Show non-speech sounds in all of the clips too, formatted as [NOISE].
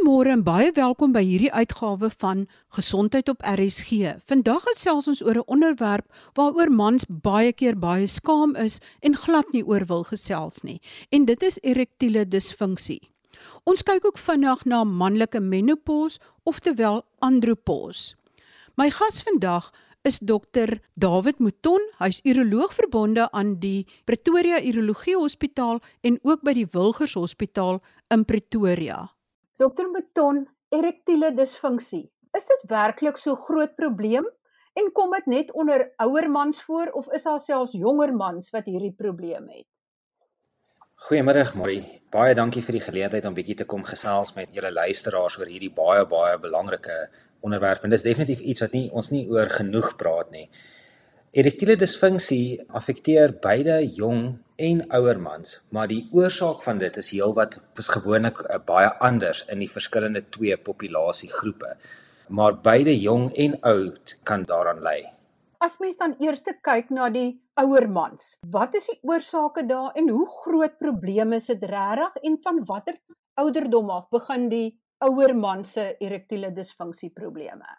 Goeiemôre en baie welkom by hierdie uitgawe van Gesondheid op RSG. Vandag gesels ons oor 'n onderwerp waaroor mans baie keer baie skaam is en glad nie oor wil gesels nie, en dit is erektiele disfunksie. Ons kyk ook vinnig na manlike menopause, oftewel andropause. My gas vandag is dokter David Mouton. Hy's uroloog verbonde aan die Pretoria Urologie Hospitaal en ook by die Wilgers Hospitaal in Pretoria. Dokter Beton, erektiele disfunksie. Is dit werklik so groot probleem en kom dit net onder ouer mans voor of is daar selfs jonger mans wat hierdie probleem het? Goeiemôre, Marie. Baie dankie vir die geleentheid om bietjie te kom gesels met julle luisteraars oor hierdie baie baie belangrike onderwerp. En dis definitief iets wat nie ons nie oor genoeg praat nie. Erektiele disfunksie affekteer beide jong en ouer mans, maar die oorsaak van dit is heelwat is gewoonlik uh, baie anders in die verskillende twee populasiegroepe. Maar beide jong en oud kan daaraan lei. As mens dan eers kyk na die ouer mans, wat is die oorsake daar en hoe groot probleme is dit regtig en van watter ouderdom af begin die ouer man se erektiele disfunksie probleme?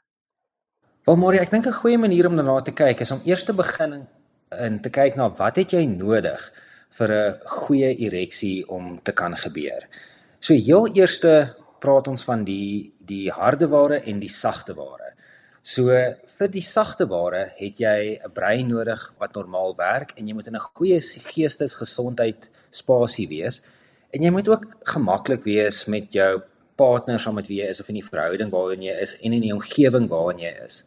Wel Marie, ek dink 'n goeie manier om daarna te kyk is om eers te begin en te kyk na wat het jy nodig vir 'n goeie ereksie om te kan gebeur. So heel eerste praat ons van die die harde ware en die sagte ware. So vir die sagte ware het jy 'n brein nodig wat normaal werk en jy moet in 'n goeie geestesgesondheid spasie wees en jy moet ook gemaklik wees met jou partner saam met wie jy is of in die verhouding waarin jy is en in die omgewing waarin jy is.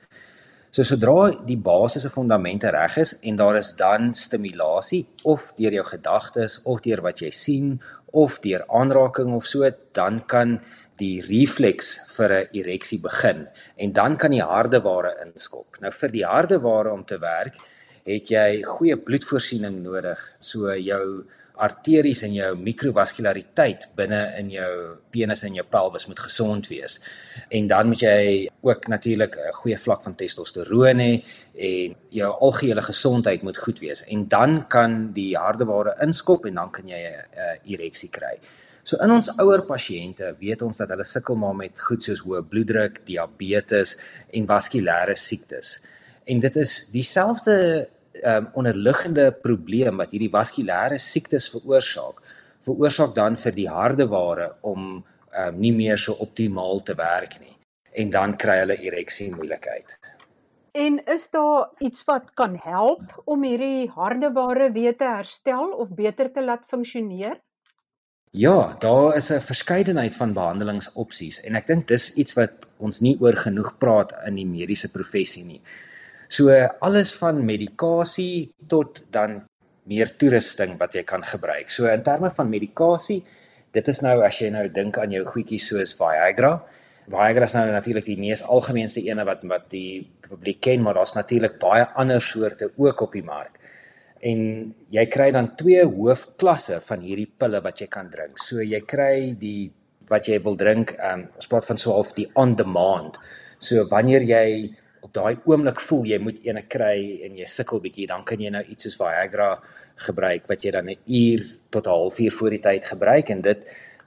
So sodra die basiese fondamente reg is en daar is dan stimulasie of deur jou gedagtes of deur wat jy sien of deur aanraking of so, dan kan die refleks vir 'n ereksie begin en dan kan die harde ware inskop. Nou vir die harde ware om te werk, het jy goeie bloedvoorsiening nodig. So jou arteries en jou mikrovaskulariteit binne in jou penis en jou pelvis moet gesond wees. En dan moet jy ook natuurlik 'n goeie vlak van testosteroon hê en jou algehele gesondheid moet goed wees. En dan kan die hardeware inskop en dan kan jy 'n ereksie kry. So in ons ouer pasiënte weet ons dat hulle sukkel maar met goed soos hoë bloeddruk, diabetes en vaskulêre siektes. En dit is dieselfde um, onderliggende probleem wat hierdie vaskulêre siektes veroorsaak, veroorsaak dan vir die harde ware om um, nie meer so optimaal te werk nie en dan kry hulle ereksie moeilikheid. En is daar iets wat kan help om hierdie harde ware weer te herstel of beter te laat funksioneer? Ja, daar is 'n verskeidenheid van behandelingsopsies en ek dink dis iets wat ons nie oor genoeg praat in die mediese professie nie. So alles van medikasie tot dan meer toerusting wat jy kan gebruik. So in terme van medikasie, dit is nou as jy nou dink aan jou goedjies soos Viagra. Viagra is nou natuurlik die mees algemeenste ene wat wat die publiek ken, maar daar's natuurlik baie ander soorte ook op die mark. En jy kry dan twee hoofklasse van hierdie pille wat jy kan drink. So jy kry die wat jy wil drink, ehm um, ons praat van so half die on demand. So wanneer jy op daai oomblik voel jy moet ene kry en jy sukkel bietjie, dan kan jy nou iets soos Viagra gebruik wat jy dan 'n uur tot 'n halfuur voor die tyd gebruik en dit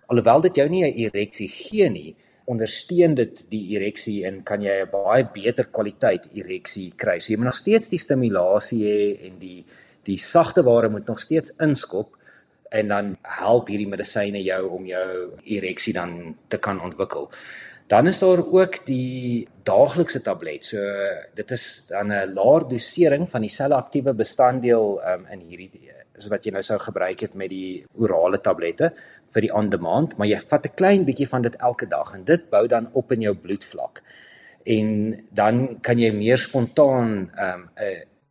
alhoewel dit jou nie 'n ereksie gee nie, ondersteun dit die ereksie en kan jy 'n baie beter kwaliteit ereksie kry. So jy moet nog steeds die stimulasie hê en die die sagte ware moet nog steeds inskop en dan help hierdie medisyne jou om jou ereksie dan te kan ontwikkel. Dan is daar ook die daaglikse tablet. So dit is dan 'n laer dosering van die selleaktiewe bestanddeel um, in hierdie so wat jy nou sou gebruik het met die orale tablette vir die on-demand, maar jy vat 'n klein bietjie van dit elke dag en dit bou dan op in jou bloedvlak. En dan kan jy meer spontaan 'n um,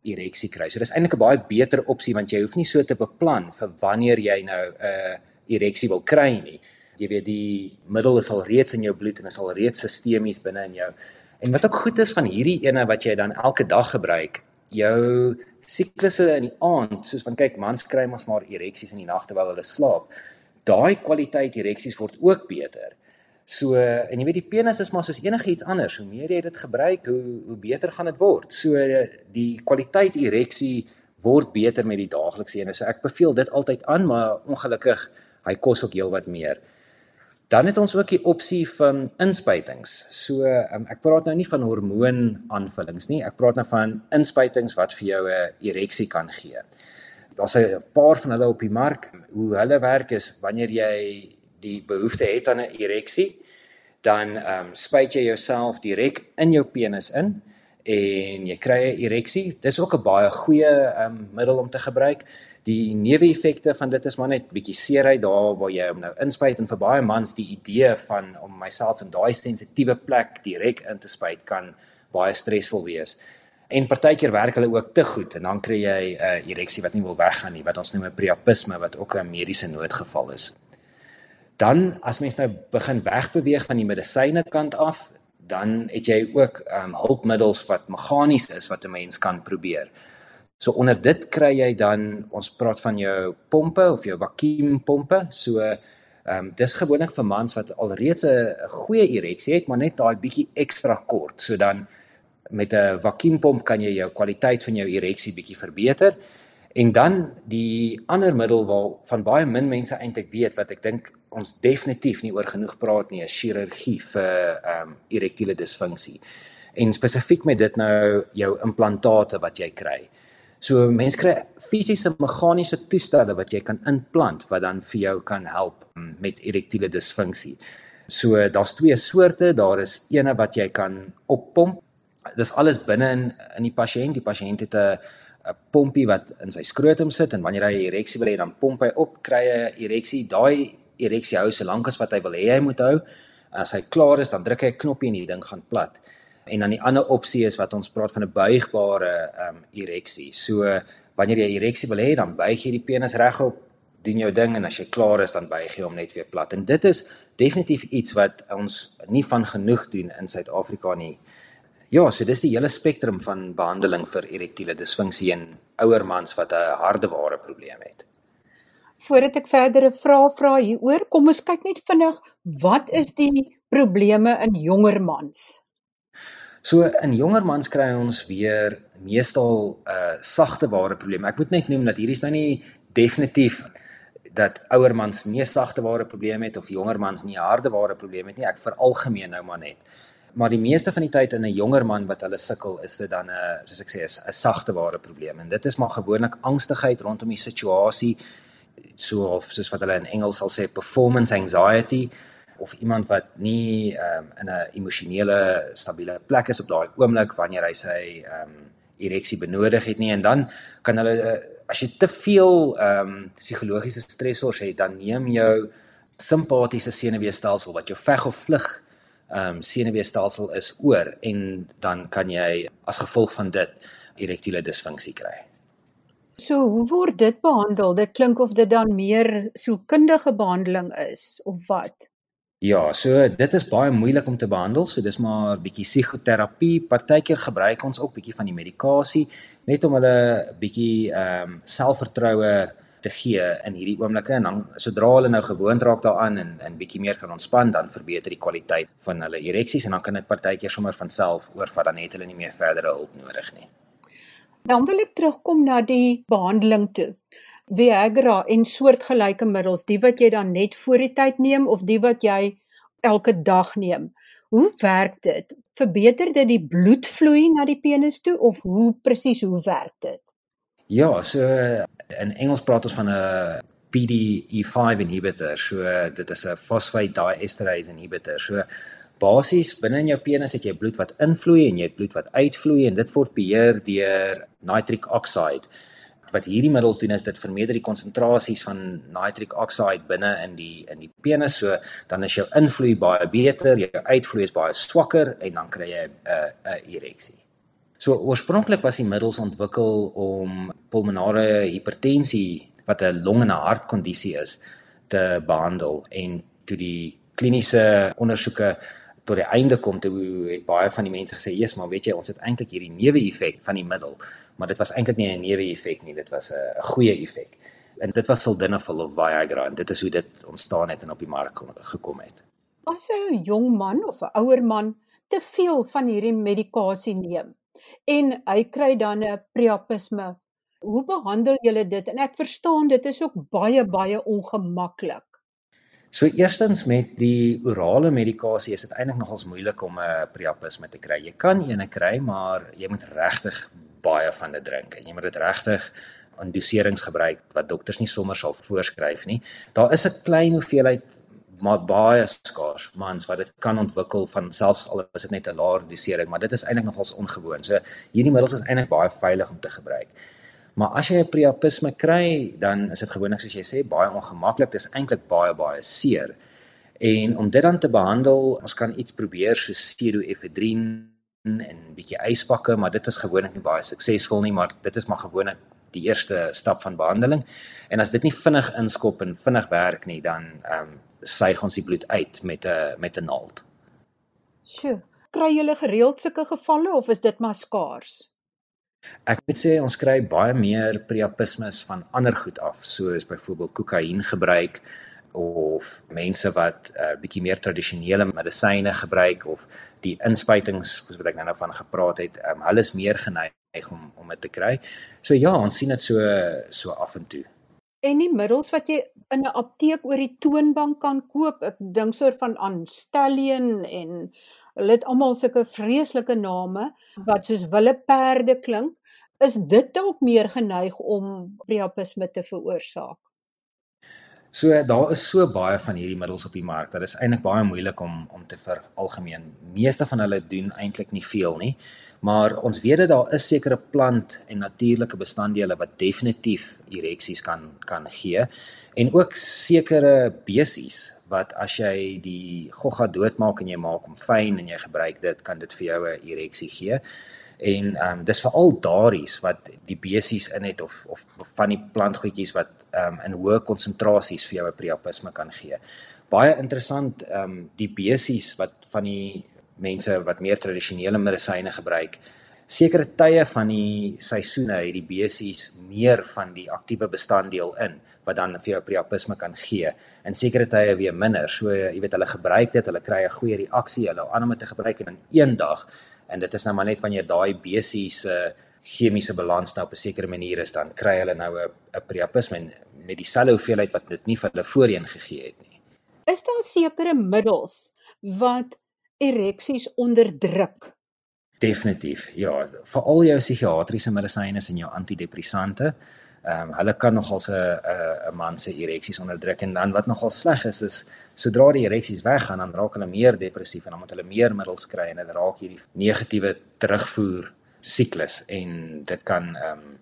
ereksie kry. So dis eintlik 'n baie beter opsie want jy hoef nie so te beplan vir wanneer jy nou 'n uh, ereksie wil kry nie jy weet die middel is al reeds in jou bloed en is al reeds sistemies binne in jou. En wat ook goed is van hierdie ene wat jy dan elke dag gebruik, jou siklusse in die aand, soos van kyk mans kry mos maar ereksies in die nag terwyl hulle slaap. Daai kwaliteit ereksies word ook beter. So en jy weet die penis is maar soos enigiets anders, hoe meer jy dit gebruik, hoe hoe beter gaan dit word. So die kwaliteit ereksie word beter met die daaglikse ene. So ek beveel dit altyd aan, maar ongelukkig hy kos ook heelwat meer. Dan het ons ook die opsie van inspuitings. So um, ek praat nou nie van hormoonaanvullings nie. Ek praat nou van inspuitings wat vir jou 'n ereksie kan gee. Daar's 'n paar van hulle op die mark. Hoe hulle werk is wanneer jy die behoefte het aan 'n ereksie, dan ehm um, spuit jy jouself direk in jou penis in en jy kry 'n ereksie. Dis ook 'n baie goeie ehm um, middel om te gebruik. Die neeweffekte van dit is maar net bietjie seerheid daar waar jy hom nou inspuit en vir baie mans die idee van om myself in daai sensitiewe plek direk in te spuit kan baie stresvol wees. En partykeer werk hulle ook te goed en dan kry jy 'n uh, ereksie wat nie wil weggaan nie, wat ons noem 'n priapisme wat ook 'n mediese noodgeval is. Dan as mens nou begin wegbeweeg van die medisyne kant af, dan het jy ook um, hulpmiddels wat meganies is wat 'n mens kan probeer. So onder dit kry jy dan ons praat van jou pompe of jou vakuumpompe. So ehm um, dis gewoonlik vir mans wat alreeds 'n goeie ereksie het, maar net daai bietjie ekstra kort. So dan met 'n vakuumpomp kan jy jou kwaliteit van jou ereksie bietjie verbeter. En dan die ander middel waar van baie min mense eintlik weet wat ek dink ons definitief nie oor genoeg praat nie, is chirurgie vir ehm um, erektiele disfunksie. En spesifiek met dit nou jou implantate wat jy kry. So mense kry fisiese meganiese toestelle wat jy kan inplant wat dan vir jou kan help mm, met erektiele disfunksie. So daar's twee soorte, daar is ene wat jy kan oppomp. Dis alles binne in in die pasiënt. Die pasiënt het 'n 'n pompie wat in sy skrotum sit en wanneer hy 'n ereksie wil hê, dan pomp hy op, kry 'n ereksie. Daai ereksie hou so lank as wat hy wil hê hy moet hou. As hy klaar is, dan druk hy 'n knoppie en die ding gaan plat. En dan die ander opsie is wat ons praat van 'n buigbare ehm um, ereksie. So wanneer jy 'n ereksie wil hê, dan buig jy die penis regop, doen jou ding en as jy klaar is, dan buig jy hom net weer plat. En dit is definitief iets wat ons nie van genoeg doen in Suid-Afrika nie. Ja, so dis die hele spektrum van behandeling vir erektiele disfunksie in ouer mans wat 'n hardeware probleem het. Voordat ek verdere vrae vra hieroor, kom ons kyk net vinnig, wat is die probleme in jonger mans? So in jonger mans kry ons weer meestal 'n uh, sagte ware probleem. Ek moet net noem dat hierdie is nou nie definitief dat ouer mans nie sagte ware probleme het of jonger mans nie harde ware probleme het nie. Ek veralgemeen nou maar net. Maar die meeste van die tyd in 'n jonger man wat hulle sukkel, is dit dan 'n soos ek sê, 'n sagte ware probleem. En dit is maar gewoonlik angstigheid rondom die situasie, so of soos wat hulle in Engels sal sê performance anxiety of iemand wat nie um, in 'n emosionele stabiele plek is op daai oomblik wanneer hy sy ehm um, ereksie benodig het nie en dan kan hulle uh, as jy te veel ehm um, psigologiese stresors het dan neem jou simpatiese senuweestelsel wat jou veg of vlug ehm um, senuweestelsel is oor en dan kan jy as gevolg van dit erektiele disfunksie kry. So hoe word dit behandel? Dit klink of dit dan meer sielkundige behandeling is of wat? Ja, so dit is baie moeilik om te behandel, so dis maar bietjie psigoterapie. Partykeer gebruik ons ook bietjie van die medikasie net om hulle bietjie ehm um, selfvertroue te gee in hierdie oomblikke en dan sodra hulle nou gewoond raak daaraan en en bietjie meer kan ontspan, dan verbeter die kwaliteit van hulle ereksies en dan kan dit partykeer sommer van self oorvat, dan het hulle nie meer verdere hulp nodig nie. Dan wil ek terugkom na die behandeling toe. Viagra en soortgelyke middels, die wat jy dan net voor die tyd neem of die wat jy elke dag neem. Hoe werk dit? Verbeter dit die bloedvloei na die penis toe of hoe presies hoe werk dit? Ja, so in Engels praat ons van 'n PDE5 inhibitor. So dit is 'n phosphate diesterase inhibitor. So basies binne in jou penis het jy bloed wat invloei en jy het bloed wat uitvloei en dit word beheer deur nitric oxide wat hierdie middels doen is dit vermeerder die konsentrasies van nitric oxide binne in die in die penis so dan is jou invloei baie beter jou uitvloei is baie swakker en dan kry jy 'n uh, 'n ereksie. So oorspronklik was die middels ontwikkel om pulmonale hipertensie wat 'n long en 'n hartkondisie is te behandel en toe die kliniese ondersoeke tot die einde kom toe het baie van die mense gesê, "Jesus, maar weet jy, ons het eintlik hierdie neeweffek van die middel." Maar dit was eintlik nie 'n neeweffek nie, dit was 'n goeie effek. En dit was sildenafil of Viagra en dit is hoe dit ontstaan het en op die mark gekom het. As 'n jong man of 'n ouer man te veel van hierdie medikasie neem en hy kry dan 'n priapisme, hoe behandel julle dit? En ek verstaan dit is ook baie baie ongemaklik. So eerstens met die orale medikasie is dit eintlik nogals moeilik om 'n priapisme te kry. Jy kan ene kry, maar jy moet regtig baie van dit drink en jy moet dit regtig in doserings gebruik wat dokters nie sommer sal voorskryf nie. Daar is 'n klein hoeveelheid maar baie skaars mans wat dit kan ontwikkel van selfs al is dit net 'n laer dosering, maar dit is eintlik nogals ongewoon. So hierdie middels is eintlik baie veilig om te gebruik. Maar as jy 'n priapisme kry, dan is dit gewoonlik soos jy sê baie ongemaklik. Dit is eintlik baie baie seer. En om dit dan te behandel, ons kan iets probeer so pseudoefedrin en 'n bietjie yspakke, maar dit is gewoonlik nie baie suksesvol nie, maar dit is maar gewoonlik die eerste stap van behandeling. En as dit nie vinnig inskop en vinnig werk nie, dan ehm um, suig ons die bloed uit met 'n met 'n naald. Sjoe, kry jy gereeld sulke gevalle of is dit maar skaars? Ek moet sê ons kry baie meer priapismes van ander goed af, soos byvoorbeeld kokain gebruik of mense wat 'n uh, bietjie meer tradisionele medisyne gebruik of die inspuitings soos wat ek nou van gepraat het, um, hulle is meer geneig om om dit te kry. So ja, ons sien dit so so af en toe. En die middels wat jy in 'n apteek oor die toonbank kan koop, ek dink soort van Anstellion en hulle het almal sulke vreeslike name wat soos wille perde klink. Is dit dalk meer geneig om priapisme te veroorsaak? So daar is so baie van hierdie middels op die mark dat dit is eintlik baie moeilik om om te veralgemeen. Meeste van hulle doen eintlik nie veel nie. Maar ons weet dat daar is sekere plant en natuurlike bestanddele wat definitief ereksies kan kan gee en ook sekere besies wat as jy die gogga doodmaak en jy maak hom fyn en jy gebruik dit kan dit vir jou 'n ereksie gee en ehm um, dis veral daries wat die besies in het of of van die plantgoedjies wat ehm um, in hoë konsentrasies vir jou 'n priapisme kan gee. Baie interessant ehm um, die besies wat van die mense wat meer tradisionele medisyne gebruik sekere tye van die seisoene het die besies meer van die aktiewe bestanddeel in wat dan vir jou priapisme kan gee en sekere tye weer minder. So jy weet hulle gebruik dit, hulle kry 'n goeie reaksie, hulle hou aan om dit te gebruik en in een dag en dit is nou maar net wanneer daai besies se chemiese balans nou op 'n sekere manier is dan kry hulle nou 'n 'n priapisme met dieselfde hoeveelheid wat dit nie vir hulle voorheen gegee het nie. Is daar sekere middels wat ereksies onderdruk? Definitief. Ja, veral jou psigiatriese medisyne en jou antidepressante. Ehm um, hulle kan nogal 'n 'n 'n man se ereksies onderdruk en dan wat nogal sleg is is sodra die ereksies weggaan dan raak hulle meer depressief en dan moet hulle meer middels kry en dit raak hierdie negatiewe terugvoer siklus en dit kan ehm um,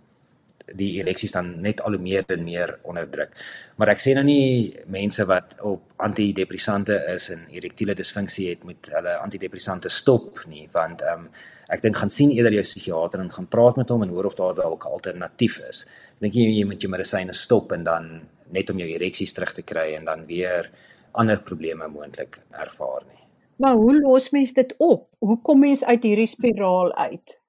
die ereksies dan net al hoe meer en meer onderdruk. Maar ek sê nou nie mense wat op antidepressante is en erektiele disfunksie het met hulle antidepressante stop nie want ehm um, ek dink gaan sien eerder jou psigiater en gaan praat met hom en hoor of daar dalk 'n alternatief is. Ek dink jy jy moet jou medisyne stop en dan net om jou ereksies terug te kry en dan weer ander probleme moontlik ervaar nie. Maar hoe los mens dit op? Hoe kom mens uit hierdie spiraal uit?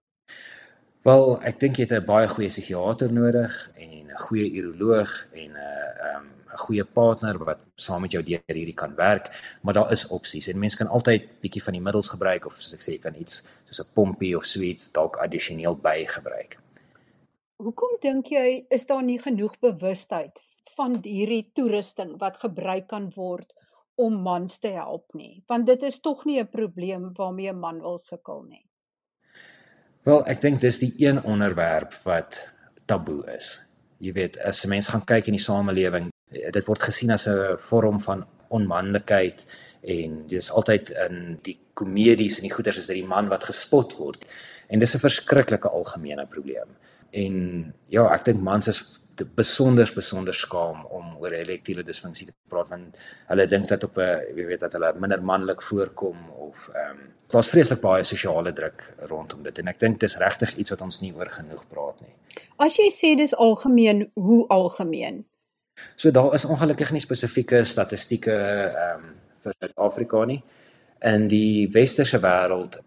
Wel, ek dink jy het 'n baie goeie psigiater nodig en 'n goeie uroloog en 'n ehm 'n goeie partner wat saam met jou deur hierdie kan werk, maar daar is opsies en mense kan altyd bietjie van die middels gebruik of soos ek sê jy kan iets soos 'n pompie of so iets dalk addisioneel bygebruik. Hoekom dink jy is daar nie genoeg bewustheid van hierdie toerusting wat gebruik kan word om mans te help nie? Want dit is tog nie 'n probleem waarmee 'n man wil sukkel nie. Wel, ek dink dis die een onderwerp wat taboe is. Jy weet, as 'n mens gaan kyk in die samelewing, dit word gesien as 'n vorm van onmanlikheid en dis altyd in die komedies en die goeters is dit die man wat gespot word. En dis 'n verskriklike algemene probleem. En ja, ek dink mans is besonder besonder skaam om oor elektiele disfunksie te praat want hulle dink dat op 'n jy weet dat hulle minder manlik voorkom of ehm um, daar's vreeslik baie sosiale druk rondom dit en ek dink dis regtig iets wat ons nie oor genoeg praat nie. As jy sê dis algemeen, hoe algemeen? So daar is ongelukkig nie spesifieke statistieke ehm um, vir Suid-Afrika nie. In die westerse wêreld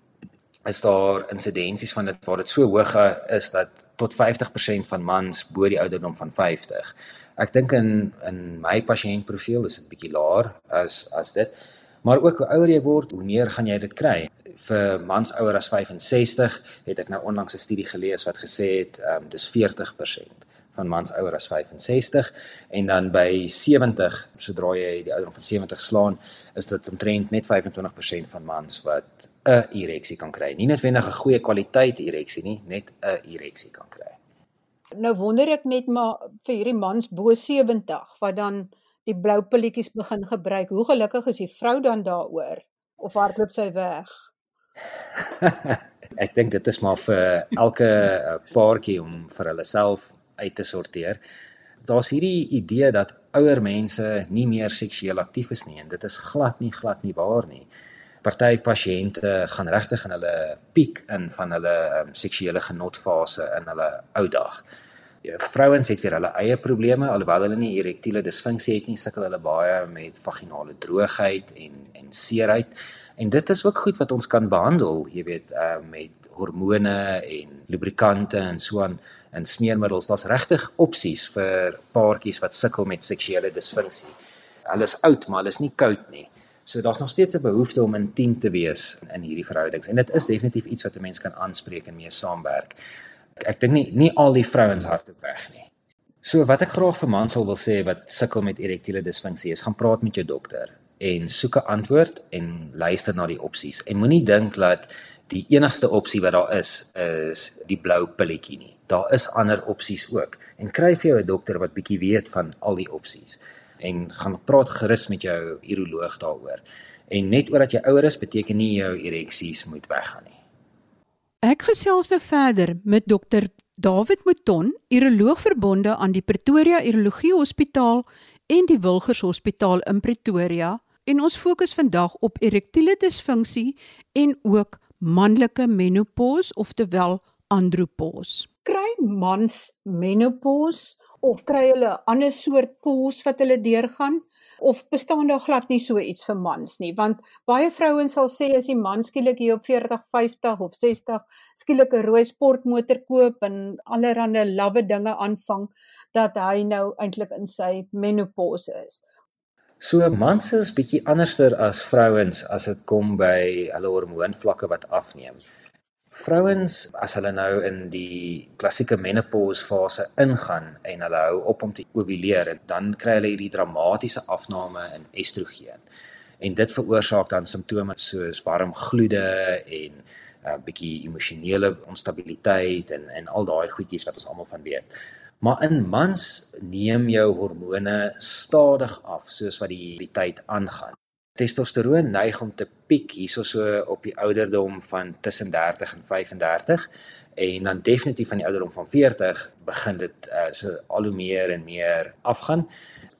is daar insidensies van dit waar dit so hoog is dat tot 50% van mans bo die ouderdom van 50. Ek dink in in my pasiëntprofiel is dit bietjie laer as as dit. Maar ook hoe ouer jy word, hoe meer gaan jy dit kry. Vir mans ouer as 65 het ek nou onlangs 'n studie gelees wat gesê het ehm um, dis 40% van mans ouer as 65 en dan by 70 sodra jy die ouderdom van 70 slaan is dit omtrent net 25% van mans wat 'n ereksie kan kry. Nie noodwendig 'n goeie kwaliteit ereksie nie, net 'n ereksie kan kry. Nou wonder ek net maar vir hierdie mans bo 70 wat dan die blou pilletjies begin gebruik. Hoe gelukkig is die vrou dan daaroor of hardloop sy weg? [LAUGHS] ek dink dit is maar vir elke eh, paartjie om vir hulle self uit te sorteer. Daar's hierdie idee dat ouer mense nie meer seksueel aktief is nie en dit is glad nie glad nie waar nie. Party pasiënte gaan regtig in hulle piek in van hulle um, seksuele genotfase in hulle ou dag. Ja, vrouens het weer hulle eie probleme alhoewel hulle nie erektiele disfunksie het nie, sukkel hulle baie met vaginale droogheid en en seerheid. En dit is ook goed wat ons kan behandel, jy weet, uh, met hormone en lubrikante en so aan en smeermiddels. Daar's regtig opsies vir paartjies wat sukkel met seksuele disfunksie. Hulle is oud, maar hulle is nie koud nie. So daar's nog steeds 'n behoefte om intiem te wees in hierdie verhoudings en dit is definitief iets wat 'n mens kan aanspreek en mee saamwerk ek dink nie nie al die vrouens hardloop weg nie. So wat ek graag vir mans sal wil sê wat sukkel met erektiele disfunksie is gaan praat met jou dokter en soek 'n antwoord en luister na die opsies en moenie dink dat die enigste opsie wat daar is is die blou pilletjie nie. Daar is ander opsies ook en kry vir jou 'n dokter wat bietjie weet van al die opsies en gaan praat gerus met jou uroloog daaroor. En net omdat jy ouer is beteken nie jou ereksies moet weggaan nie. Ek gesels nou verder met dokter David Mouton, uroloog verbonde aan die Pretoria Urologie Hospitaal en die Wilgers Hospitaal in Pretoria en ons fokus vandag op erektiele disfunksie en ook manlike menopause oftewel andropause. Kry mans menopause of kry hulle 'n ander soort pause wat hulle deurgaan? of bestaan daar glad nie so iets vir mans nie want baie vrouens sal sê as die man skielik hier op 40 50 of 60 skielik 'n rooi sportmotor koop en allerlei lawwe dinge aanvang dat hy nou eintlik in sy menopause is So mans is bietjie anderster as vrouens as dit kom by hulle hormoonvlakke wat afneem. Vrouens as hulle nou in die klassieke menopause fase ingaan en hulle hou op om te ovuleer, dan kry hulle hierdie dramatiese afname in estrogen. En dit veroorsaak dan simptome soos warm gloede en 'n uh, bietjie emosionele onstabiliteit en en al daai goedjies wat ons almal van weet. Maar in mans neem jou hormone stadig af soos wat die, die tyd aangaan testosteroon neig om te piek hierso so op die ouderdom van tussen 30 en 35 en dan definitief van die ouderdom van 40 begin dit uh, so al hoe meer en meer afgaan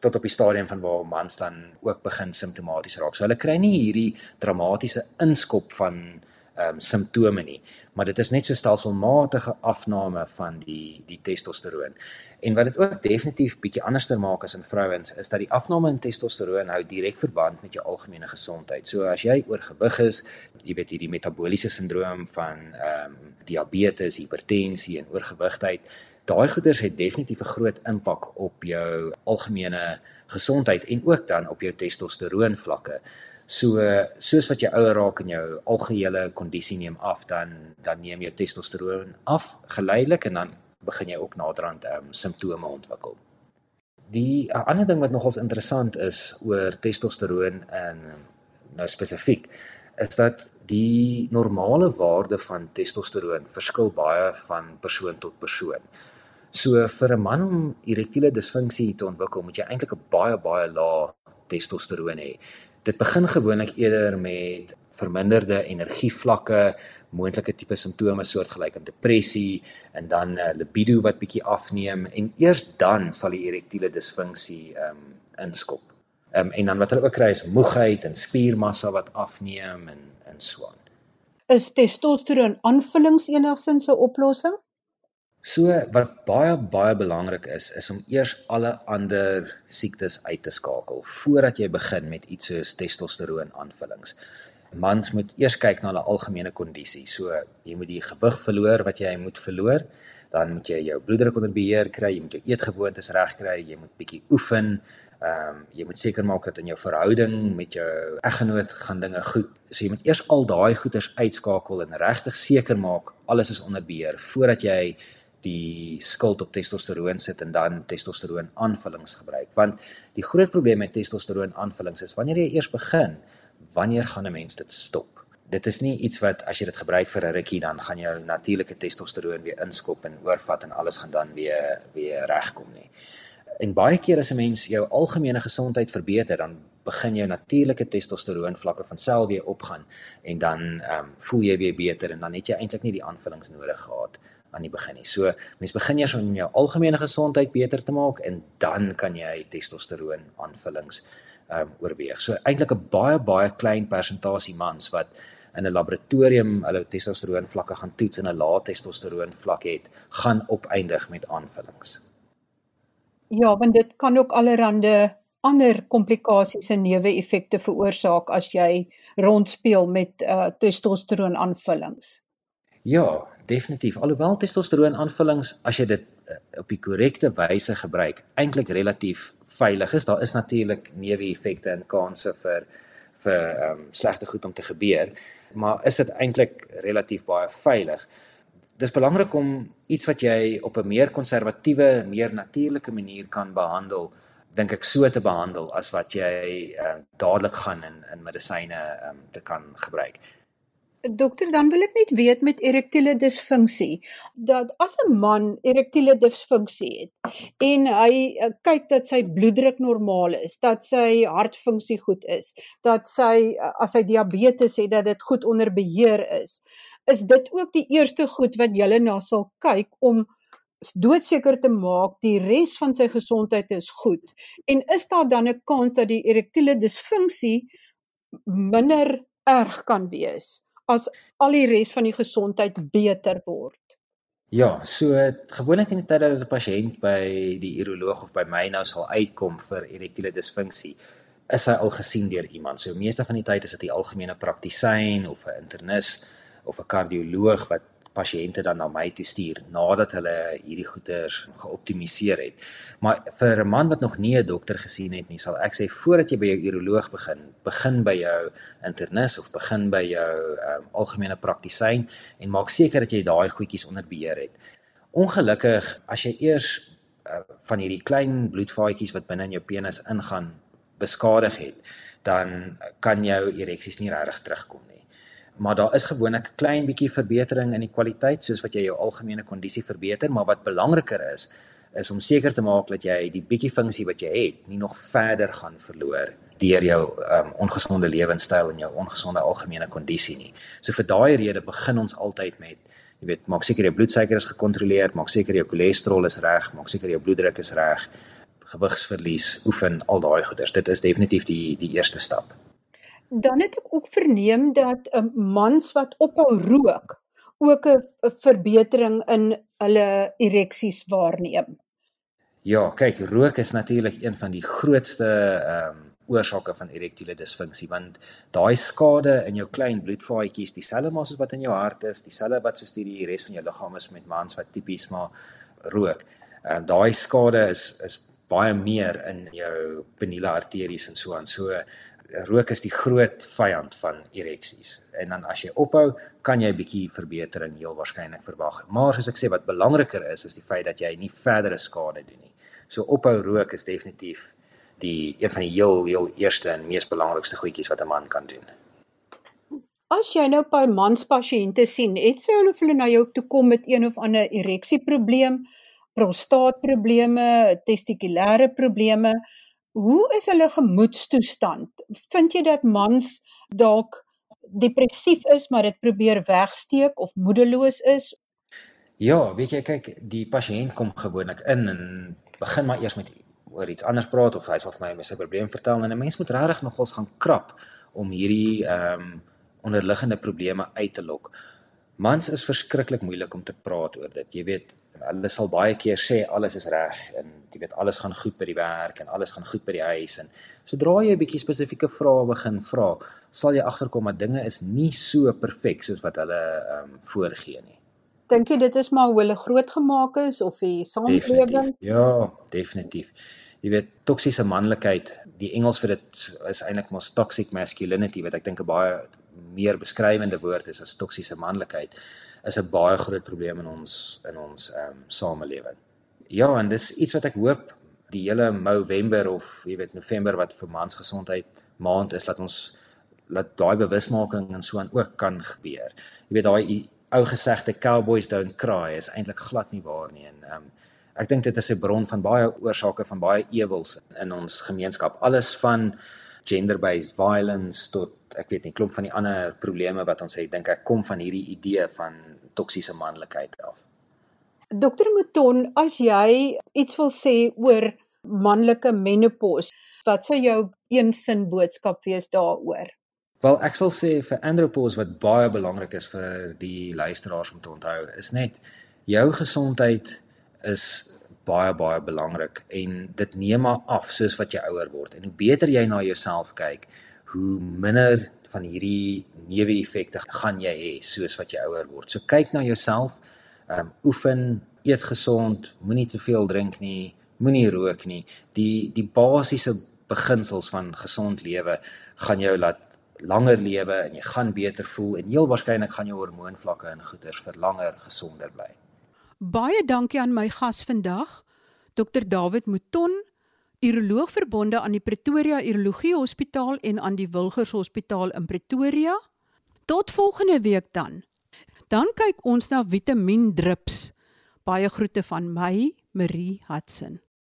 tot op die stadium van waar mans dan ook begin simptomaties raak. So hulle kry nie hierdie dramatiese inskop van ehm um, simptome nie, maar dit is net so stelselmatige afname van die die testosteroon. En wat dit ook definitief bietjie anderster maak as in vrouens is dat die afname in testosteroon hou direk verband met jou algemene gesondheid. So as jy oorgewig is, jy weet hierdie metabooliese sindroom van ehm um, diabetes, hipertensie en oorgewigtheid, daai goeters het definitief 'n groot impak op jou algemene gesondheid en ook dan op jou testosteroon vlakke. So soos wat jy ouer raak en jou algehele kondisie neem af, dan dan neem jou testosteroon af geleidelik en dan begin jy ook naderhand um, simptome ontwikkel. Die ander ding wat nogals interessant is oor testosteroon en nou spesifiek is dat die normale waarde van testosteroon verskil baie van persoon tot persoon. So vir 'n man om erektiele disfunksie te ontwikkel, moet jy eintlik 'n baie baie lae testosteroon hê. Dit begin gewoonlik eerder met verminderde energievlakke, moontlike tipe simptome soortgelyk aan depressie en dan uh, libido wat bietjie afneem en eers dan sal die erektiele disfunksie ehm um, inskop. Ehm um, en dan wat hulle ook kry is moegheid en spiermassa wat afneem en en so aan. Is testosteron aanvullings enigsins 'n oplossing? So wat baie baie belangrik is is om eers alle ander siektes uit te skakel voordat jy begin met iets soos testosteroon aanvullings. Mans moet eers kyk na hulle algemene kondisie. So jy moet die gewig verloor wat jy moet verloor, dan moet jy jou bloeddruk onder beheer kry, jy moet jou eetgewoontes regkry, jy moet bietjie oefen. Ehm um, jy moet seker maak dat in jou verhouding met jou eggenoot gaan dinge goed. So jy moet eers al daai goeters uitskakel en regtig seker maak alles is onder beheer voordat jy die skuld op testosteroon sit en dan testosteroon aanvullings gebruik. Want die groot probleem met testosteroon aanvullings is wanneer jy eers begin wanneer gaan 'n mens dit stop? Dit is nie iets wat as jy dit gebruik vir 'n rukkie dan gaan jou natuurlike testosteroon weer inskop en oorvat en alles gaan dan weer weer regkom nie. En baie keer as 'n mens jou algemene gesondheid verbeter dan begin jou natuurlike testosteroon vlakke van self weer opgaan en dan ehm um, voel jy weer beter en dan het jy eintlik nie die aanvullings nodig gehad aan die begin nie. So mens begin eers om jou algemene gesondheid beter te maak en dan kan jy testosteroon aanvullings ehm um, oorweeg. So eintlik 'n baie baie klein persentasie mans wat in 'n laboratorium hulle testosteroon vlakke gaan toets en 'n lae testosteroon vlak het, gaan opeindig met aanvullings. Ja, want dit kan ook allerlei ander komplikasies en neeweffekte veroorsaak as jy rondspeel met uh testosteroon aanvullings. Ja, definitief. Alhoewel testosteroon aanvullings as jy dit uh, op die korrekte wyse gebruik, eintlik relatief veilig is. Daar is natuurlik neeweffekte en kanse vir vir ehm um, slegte goed om te gebeur, maar is dit eintlik relatief baie veilig dis belangrik om iets wat jy op 'n meer konservatiewe, meer natuurlike manier kan behandel, dink ek so te behandel as wat jy uh, dadelik gaan in in medisyne um, te kan gebruik. Dokter, dan wil ek net weet met erektiele disfunksie dat as 'n man erektiele disfunksie het en hy uh, kyk dat sy bloeddruk normaal is, dat sy hartfunksie goed is, dat sy uh, as hy diabetes het dat dit goed onder beheer is, is dit ook die eerste goed wat jy na sal kyk om doodseker te maak die res van sy gesondheid is goed. En is daar dan 'n kans dat die erektiele disfunksie minder erg kan wees as al die res van die gesondheid beter word Ja, so gewoonlik in die tyd dat 'n pasiënt by die uroloog of by my nou sal uitkom vir erektiele disfunksie, is hy al gesien deur iemand. So meeste van die tyd is dit die algemene praktisyn of 'n internis of 'n kardioloog wat pasiënte dan na my toe stuur nadat hulle hierdie goeters geoptimaliseer het. Maar vir 'n man wat nog nie 'n dokter gesien het nie, sal ek sê voordat jy by jou uroloog begin, begin by jou internis of begin by jou um, algemene praktisyn en maak seker dat jy daai goedjies onder beheer het. Ongelukkig as jy eers uh, van hierdie klein bloedvaatjies wat binne in jou penis ingaan beskadig het, dan kan jou ereksies nie regtig terugkom nie maar daar is gewoonlik 'n klein bietjie verbetering in die kwaliteit soos wat jy jou algemene kondisie verbeter, maar wat belangriker is is om seker te maak dat jy die bietjie funksie wat jy het nie nog verder gaan verloor deur jou um, ongesonde lewenstyl en jou ongesonde algemene kondisie nie. So vir daai rede begin ons altyd met jy weet, maak seker jou bloedsuiker is gekontroleer, maak seker jou cholesterol is reg, maak seker jou bloeddruk is reg, gewigsverlies, oefen, al daai goeders. Dit is definitief die die eerste stap. Dan het ek ook verneem dat um, mans wat ophou rook ook 'n verbetering in hulle ereksies waarneem. Ja, kyk, rook is natuurlik een van die grootste ehm um, oorsake van erektiele disfunksie want daai skade in jou klein bloedvaatjies, dieselfde maar soos wat in jou hart is, dieselfde wat soos die res van jou liggaam is met mans wat tipies maar rook. Ehm um, daai skade is is baie meer in jou peniele arteries en so aan. So rook is die groot vyand van ereksies. En dan as jy ophou, kan jy 'n bietjie verbetering heel waarskynlik verwag. Maar soos ek sê, wat belangriker is, is die feit dat jy nie verdere skade doen nie. So ophou rook is definitief die een van die heel heel eerste en mees belangrikste goedjies wat 'n man kan doen. As jy nou by manspasiënte sien, het sy hulle hulle na jou toe kom met een of ander ereksieprobleem, prostaatprobleme, testikulêre probleme, Hoe is hulle gemoedstoestand? Vind jy dat mans dalk depressief is maar dit probeer wegsteek of moedeloos is? Ja, weet jy kyk, die pasiënt kom gewoonlik in en begin maar eers met oor iets anders praat of hy sal vir my my sy probleem vertel en 'n mens moet regtig nogals gaan krap om hierdie ehm um, onderliggende probleme uit te lok. Mans is verskriklik moeilik om te praat oor dit. Jy weet, hulle sal baie keer sê alles is reg en jy weet alles gaan goed by die werk en alles gaan goed by die huis en sodra jy 'n bietjie spesifieke vrae begin vra, sal jy agterkom dat dinge is nie so perfek soos wat hulle ehm um, voorgee nie. Dink jy dit is maar hoe hulle grootgemaak is of die samelewing? Ja, definitief. Jy weet toksiese manlikheid, die Engels vir dit is eintlik mos toxic masculinity wat ek dink 'n baie meer beskrywende woord is as toksiese manlikheid is 'n baie groot probleem in ons in ons ehm um, samelewing. Ja, en dis iets wat ek hoop die hele November of jy weet November wat vir mansgesondheid maand is, laat ons laat daai bewusmaking en so aan ook kan gebeur. Jy weet daai ou gesegde cowboys don't cry is eintlik glad nie waar nie en ehm um, ek dink dit is 'n bron van baie oorsake van baie ewels in ons gemeenskap. Alles van gender-based violence tot ek weet nie klomp van die ander probleme wat ons het, dink ek kom van hierdie idee van toksiese manlikheid af. Dokter Mouton, as jy iets wil sê oor manlike menopause, wat sou jou een sin boodskap wees daaroor? Wel ek sal sê vir andropause wat baie belangrik is vir die luisteraars om te onthou is net jou gesondheid is baie baie belangrik en dit neem maar af soos wat jy ouer word en hoe beter jy na jouself kyk hoe minder van hierdie neeweffekte gaan jy hê soos wat jy ouer word. So kyk na jouself, ehm um, oefen, eet gesond, moenie te veel drink nie, moenie rook nie. Die die basiese beginsels van gesond lewe gaan jou laat langer lewe en jy gaan beter voel en heel waarskynlik gaan jou hormoonvlakke en goeters vir langer gesonder bly. Baie dankie aan my gas vandag, Dr David Mouton, uroloog verbonde aan die Pretoria Urologie Hospitaal en aan die Wilgers Hospitaal in Pretoria. Tot volgende week dan. Dan kyk ons na vitamiendrups. Baie groete van my, Marie Hudson.